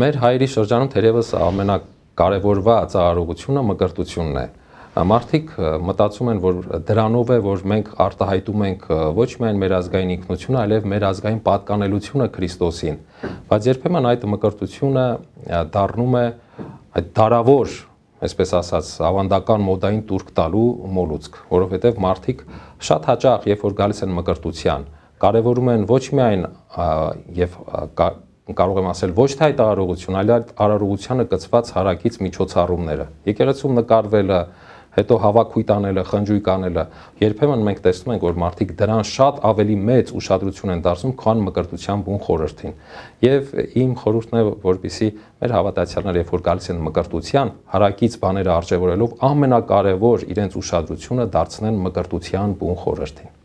Մեր հայերի շրջանում թերևս ամենակարևորված արարողությունը մկրտությունն է։ Մարդիկ մտածում են, որ դրանով է, որ մենք արտահայտում ենք ոչ միայն մեր ազգային ինքնությունը, այլև մեր ազգային պատկանելությունը Քրիստոսին։ Բայց երբեմն այդ մկրտությունը դառնում է այդ դարավոր, այսպես ասած, ավանդական մոդային турք տալու մոլուցք, որովհետև մարդիկ շատ հաճախ, երբ որ գալիս են մկրտության, կարևորում են ոչ միայն եւ կարող եմ ասել ոչ թե այդ արարողություն, այլ արարողությանը կցված հարակից միջոցառումները։ Եկեղեցում նկարվելը, հետո հավաքույտ անելը, խնջույք անելը, երբեմն մենք տեսնում ենք, որ մարդիկ դրան շատ ավելի մեծ ուշադրություն են դարձնում, քան մկրտության բուն խորհրդին։ Եվ իմ խորհուրդն է, որպիսի մեր հավատացյալները, երբ որ գալիս են մկրտության, հարակից բաները արժևորելով ամենակարևոր իրենց ուշադրությունը դարձնեն մկրտության բուն խորհրդին։